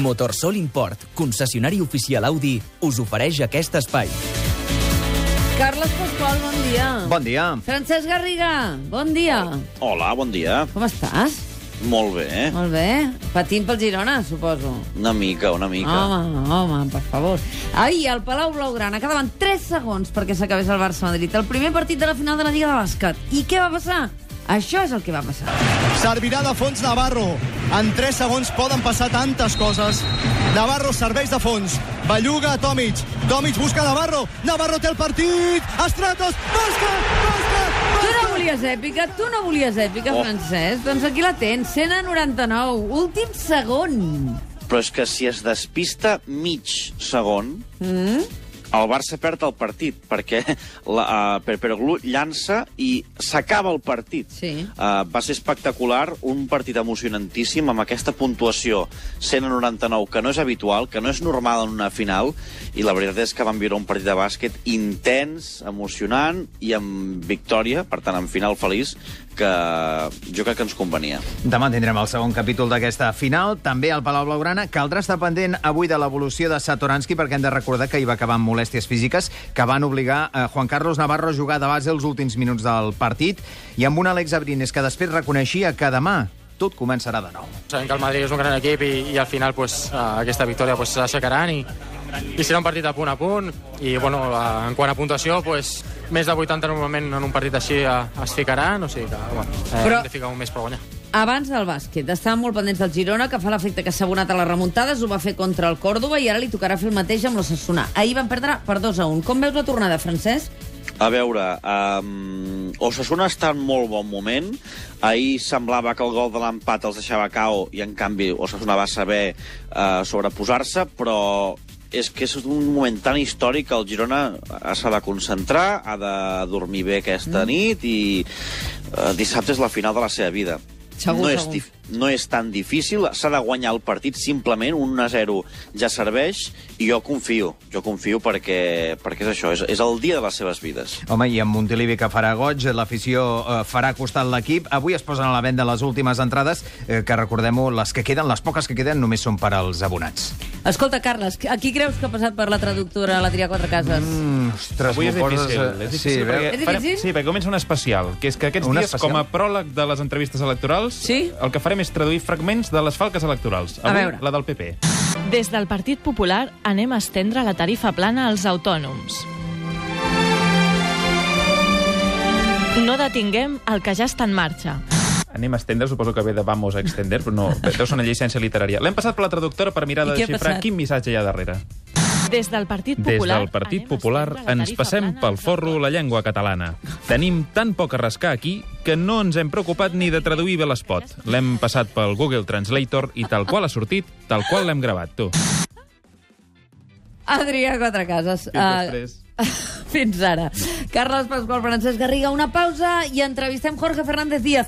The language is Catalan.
Motorsol Import, concessionari oficial Audi, us ofereix aquest espai. Carles Pasqual, bon dia. Bon dia. Francesc Garriga, bon dia. Hola, bon dia. Com estàs? Molt bé. Molt bé. Patint pel Girona, suposo. Una mica, una mica. Home, home, per favor. Ahir, al Palau Blaugrana, quedaven 3 segons perquè s'acabés el Barça-Madrid. El primer partit de la final de la Lliga de Bàsquet. I què va passar? Això és el que va passar. Servirà de fons Navarro. En 3 segons poden passar tantes coses. Navarro serveix de fons. Belluga a Tomic. Tomic busca Navarro. Navarro té el partit. Estratos. Bàsquet! Bàsquet! Tu no volies èpica? Tu no volies èpica, Oh. Francesc? Doncs aquí la tens, 100 a 99. Últim segon. Però és que si es despista mig segon, Mm? El Barça perd el partit, perquè la, uh, Perperoglu llança i s'acaba el partit. Sí. Uh, va ser espectacular, un partit emocionantíssim, amb aquesta puntuació 100 a 99, que no és habitual, que no és normal en una final, i la veritat és que van viure un partit de bàsquet intens, emocionant i amb victòria, per tant, en final feliç, que jo crec que ens convenia. Demà tindrem el segon capítol d'aquesta final, també al Palau Blaugrana. Caldrà estar pendent avui de l'evolució de Satoransky, perquè hem de recordar que hi va acabar amb molèsties físiques que van obligar a Juan Carlos Navarro a jugar de base els últims minuts del partit, i amb un Àlex Abrines que després reconeixia que demà tot començarà de nou. Sabem que el Madrid és un gran equip i, i al final pues, uh, aquesta victòria pues, s'aixecaran i, i serà un partit a punt a punt. I bueno, en quant a puntuació pues, més de 80 normalment en un partit així uh, es ficaran o sigui que bueno, eh, Però- hem de ficar un més per guanyar Abans del bàsquet, estàvem molt pendents del Girona, que fa l'efecte que s'ha abonat a les remuntades, ho va fer contra el Còrdoba i ara li tocarà fer el mateix amb l'Ossassuna. Ahir van perdre per 2 a 1. Com veus la tornada, Francesc? A veure, um, Osasuna està en molt bon moment. Ahir semblava que el gol de l'empat els deixava cao i, en canvi, Osasuna va saber uh, sobreposar-se, però és que és un moment tan històric que el Girona s'ha de concentrar, ha de dormir bé aquesta mm. nit i uh, dissabte és la final de la seva vida. Segur, no, és segur. dif no és tan difícil, s'ha de guanyar el partit simplement, un 1-0 ja serveix, i jo confio, jo confio perquè, perquè és això, és, és el dia de les seves vides. Home, i amb Montilivi que farà goig, l'afició eh, farà costat l'equip. Avui es posen a la venda les últimes entrades, eh, que recordem-ho, les que queden, les poques que queden, només són per als abonats. Escolta, Carles, a qui creus que ha passat per la traductora a la Tria Quatre Cases? Mm. Ostres, Avui és m'ho poses, difícil. eh, És difícil, sí, perquè? És farem- difícil? sí, perquè comença un especial, que és que aquests Un dies, especial? com a pròleg de les entrevistes electorals, Sí? el que farem és traduir fragments de les falques electorals. A Avui, veure. la del PP. Des del Partit Popular anem a estendre la tarifa plana als autònoms. No detinguem el que ja està en marxa. Anem a estendre, suposo que ve de Vamos a extender, però no, deu ser una llicència literària. L'hem passat per la traductora per mirar de desxifrar quin missatge hi ha darrere. Des del Partit Des Popular... del Partit Popular ens passem plana pel forro la llengua catalana. Tenim tan poc a rascar aquí que no ens hem preocupat ni de traduir bé l'espot. L'hem passat pel Google Translator i tal qual ha sortit, tal qual l'hem gravat, tu. Adrià Quatre Cases. Fins després. Fins ara. Carles Pasqual, Francesc Garriga, una pausa i entrevistem Jorge Fernández Díaz.